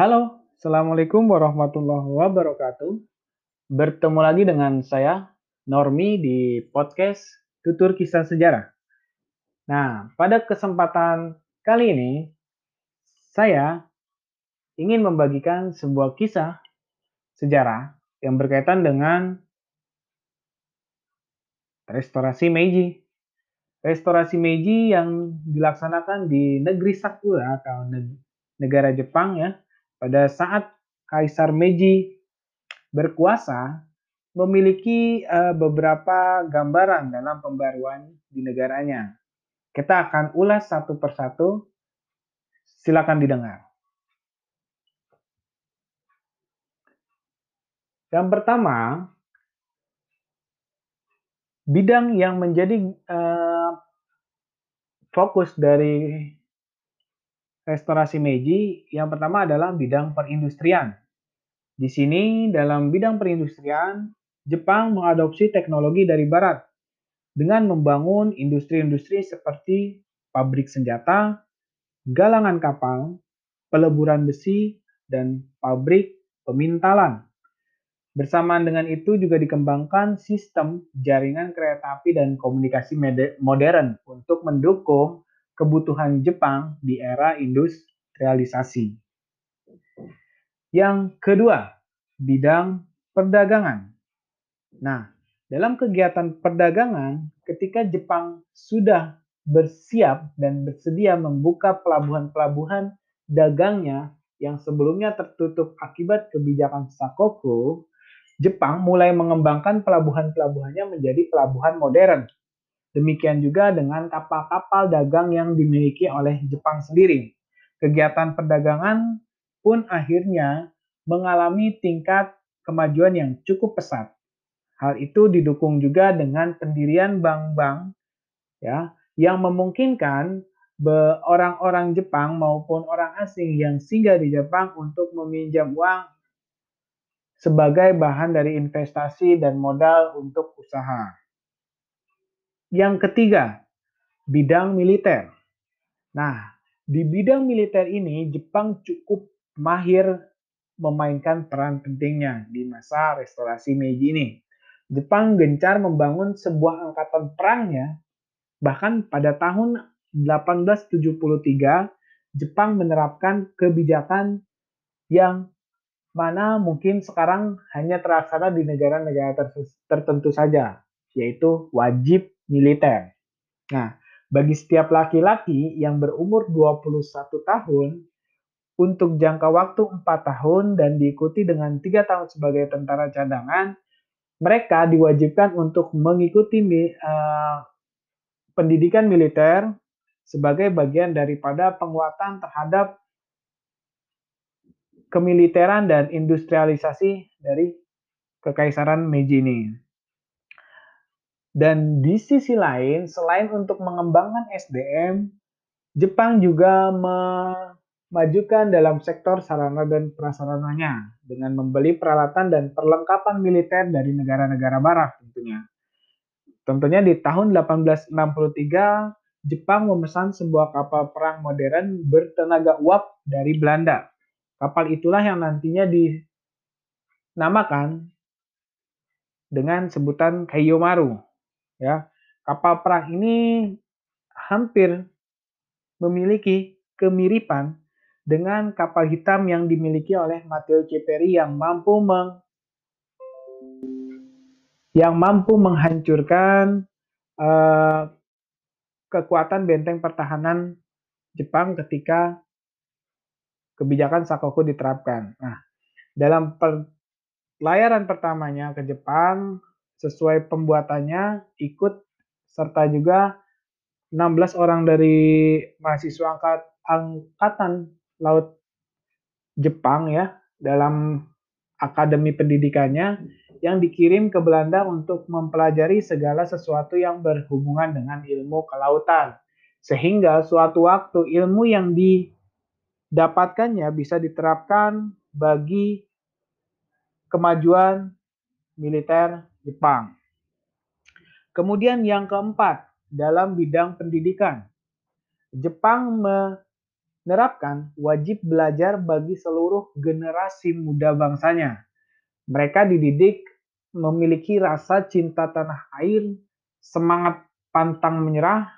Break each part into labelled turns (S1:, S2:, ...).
S1: Halo, Assalamualaikum warahmatullahi wabarakatuh. Bertemu lagi dengan saya, Normi, di podcast Tutur Kisah Sejarah. Nah, pada kesempatan kali ini, saya ingin membagikan sebuah kisah sejarah yang berkaitan dengan restorasi Meiji. Restorasi Meiji yang dilaksanakan di negeri Sakura atau negara Jepang ya, pada saat Kaisar Meiji berkuasa memiliki uh, beberapa gambaran dalam pembaruan di negaranya. Kita akan ulas satu persatu. Silakan didengar. Yang pertama, bidang yang menjadi uh, fokus dari restorasi Meiji yang pertama adalah bidang perindustrian. Di sini dalam bidang perindustrian, Jepang mengadopsi teknologi dari barat dengan membangun industri-industri seperti pabrik senjata, galangan kapal, peleburan besi, dan pabrik pemintalan. Bersamaan dengan itu juga dikembangkan sistem jaringan kereta api dan komunikasi modern untuk mendukung kebutuhan Jepang di era industrialisasi. Yang kedua, bidang perdagangan. Nah, dalam kegiatan perdagangan, ketika Jepang sudah bersiap dan bersedia membuka pelabuhan-pelabuhan dagangnya yang sebelumnya tertutup akibat kebijakan Sakoku, Jepang mulai mengembangkan pelabuhan-pelabuhannya menjadi pelabuhan modern. Demikian juga dengan kapal-kapal dagang yang dimiliki oleh Jepang sendiri. Kegiatan perdagangan pun akhirnya mengalami tingkat kemajuan yang cukup pesat. Hal itu didukung juga dengan pendirian bank-bank ya yang memungkinkan orang-orang Jepang maupun orang asing yang singgah di Jepang untuk meminjam uang sebagai bahan dari investasi dan modal untuk usaha. Yang ketiga, bidang militer. Nah, di bidang militer ini Jepang cukup mahir memainkan peran pentingnya di masa restorasi Meiji ini. Jepang gencar membangun sebuah angkatan perangnya. Bahkan pada tahun 1873, Jepang menerapkan kebijakan yang mana mungkin sekarang hanya terlaksana di negara-negara tertentu saja, yaitu wajib militer. Nah, bagi setiap laki-laki yang berumur 21 tahun, untuk jangka waktu 4 tahun dan diikuti dengan tiga tahun sebagai tentara cadangan, mereka diwajibkan untuk mengikuti uh, pendidikan militer sebagai bagian daripada penguatan terhadap kemiliteran dan industrialisasi dari kekaisaran Meiji ini. Dan di sisi lain, selain untuk mengembangkan SDM, Jepang juga memajukan dalam sektor sarana dan prasarananya dengan membeli peralatan dan perlengkapan militer dari negara-negara barat tentunya. Tentunya di tahun 1863 Jepang memesan sebuah kapal perang modern bertenaga uap dari Belanda. Kapal itulah yang nantinya dinamakan dengan sebutan Kaiyomaru. Ya, kapal perang ini hampir memiliki kemiripan dengan kapal hitam yang dimiliki oleh Matteo Ceperi yang mampu meng yang mampu menghancurkan uh, kekuatan benteng pertahanan Jepang ketika kebijakan Sakoku diterapkan. Nah, dalam pelayaran pertamanya ke Jepang, sesuai pembuatannya ikut serta juga 16 orang dari mahasiswa angkat, angkatan Laut Jepang ya dalam akademi pendidikannya yang dikirim ke Belanda untuk mempelajari segala sesuatu yang berhubungan dengan ilmu kelautan. Sehingga suatu waktu ilmu yang didapatkannya bisa diterapkan bagi kemajuan militer Jepang. Kemudian yang keempat, dalam bidang pendidikan. Jepang nerapkan wajib belajar bagi seluruh generasi muda bangsanya. Mereka dididik memiliki rasa cinta tanah air, semangat pantang menyerah,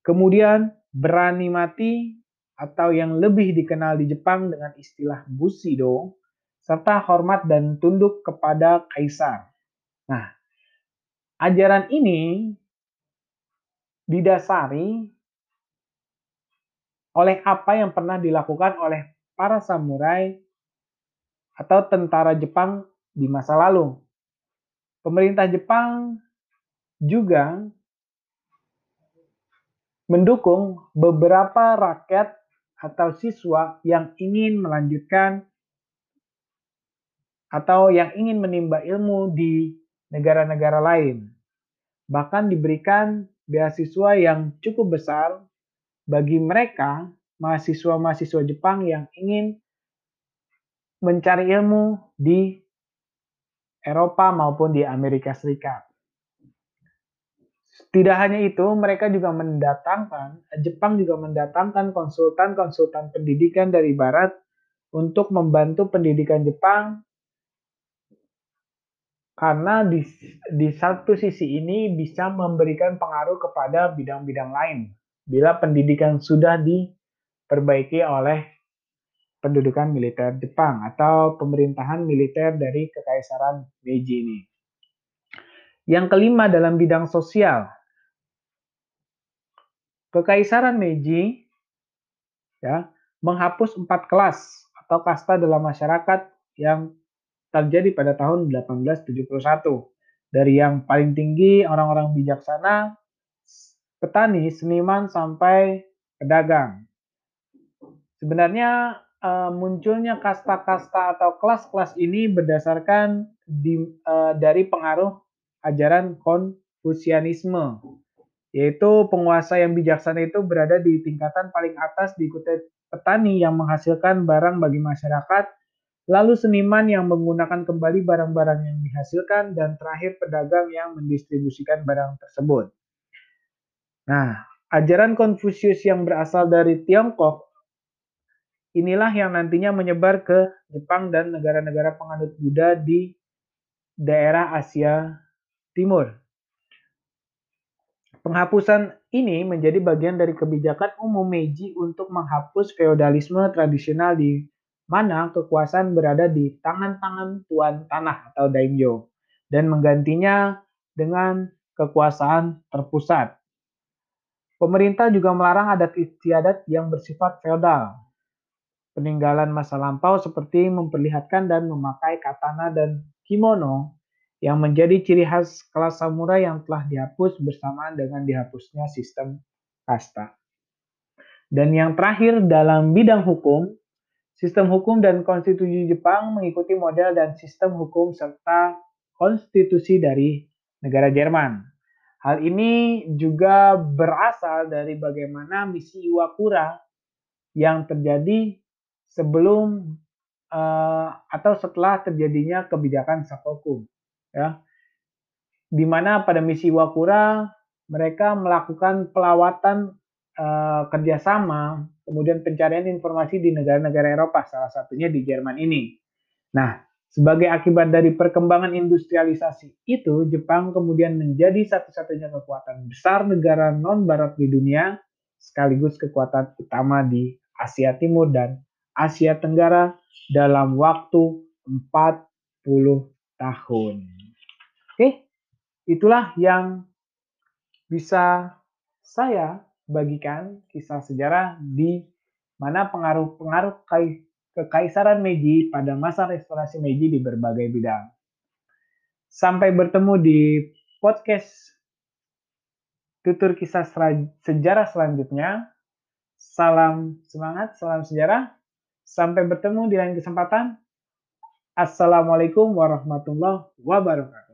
S1: kemudian berani mati, atau yang lebih dikenal di Jepang dengan istilah Bushido, serta hormat dan tunduk kepada kaisar. Nah, ajaran ini didasari oleh apa yang pernah dilakukan oleh para samurai atau tentara Jepang di masa lalu. Pemerintah Jepang juga mendukung beberapa rakyat atau siswa yang ingin melanjutkan atau yang ingin menimba ilmu di negara-negara lain. Bahkan diberikan beasiswa yang cukup besar bagi mereka mahasiswa-mahasiswa Jepang yang ingin mencari ilmu di Eropa maupun di Amerika Serikat. Tidak hanya itu, mereka juga mendatangkan, Jepang juga mendatangkan konsultan-konsultan pendidikan dari Barat untuk membantu pendidikan Jepang karena di, di satu sisi ini bisa memberikan pengaruh kepada bidang-bidang lain bila pendidikan sudah diperbaiki oleh pendudukan militer Jepang atau pemerintahan militer dari Kekaisaran Meiji ini. Yang kelima dalam bidang sosial. Kekaisaran Meiji ya, menghapus empat kelas atau kasta dalam masyarakat yang terjadi pada tahun 1871. Dari yang paling tinggi orang-orang bijaksana petani, seniman, sampai pedagang. Sebenarnya uh, munculnya kasta-kasta atau kelas-kelas ini berdasarkan di, uh, dari pengaruh ajaran Konfusianisme, yaitu penguasa yang bijaksana itu berada di tingkatan paling atas diikuti petani yang menghasilkan barang bagi masyarakat, lalu seniman yang menggunakan kembali barang-barang yang dihasilkan, dan terakhir pedagang yang mendistribusikan barang tersebut. Nah, ajaran Konfusius yang berasal dari Tiongkok inilah yang nantinya menyebar ke Jepang dan negara-negara penganut Buddha di daerah Asia Timur. Penghapusan ini menjadi bagian dari kebijakan umum Meiji untuk menghapus feodalisme tradisional di mana kekuasaan berada di tangan-tangan tuan tanah atau daimyo dan menggantinya dengan kekuasaan terpusat. Pemerintah juga melarang adat istiadat yang bersifat feodal. Peninggalan masa lampau seperti memperlihatkan dan memakai katana dan kimono yang menjadi ciri khas kelas samurai yang telah dihapus bersamaan dengan dihapusnya sistem kasta. Dan yang terakhir dalam bidang hukum, sistem hukum dan konstitusi Jepang mengikuti model dan sistem hukum serta konstitusi dari negara Jerman. Hal ini juga berasal dari bagaimana misi Iwakura yang terjadi sebelum uh, atau setelah terjadinya kebijakan Sakoku, ya, di mana pada misi Iwakura mereka melakukan pelawatan uh, kerjasama, kemudian pencarian informasi di negara-negara Eropa, salah satunya di Jerman ini. Nah, sebagai akibat dari perkembangan industrialisasi itu, Jepang kemudian menjadi satu-satunya kekuatan besar negara non-barat di dunia, sekaligus kekuatan utama di Asia Timur dan Asia Tenggara dalam waktu 40 tahun. Oke, itulah yang bisa saya bagikan kisah sejarah di mana pengaruh-pengaruh Kekaisaran Meiji pada masa restorasi Meiji di berbagai bidang. Sampai bertemu di podcast tutur kisah sejarah selanjutnya. Salam semangat, salam sejarah. Sampai bertemu di lain kesempatan. Assalamualaikum warahmatullahi wabarakatuh.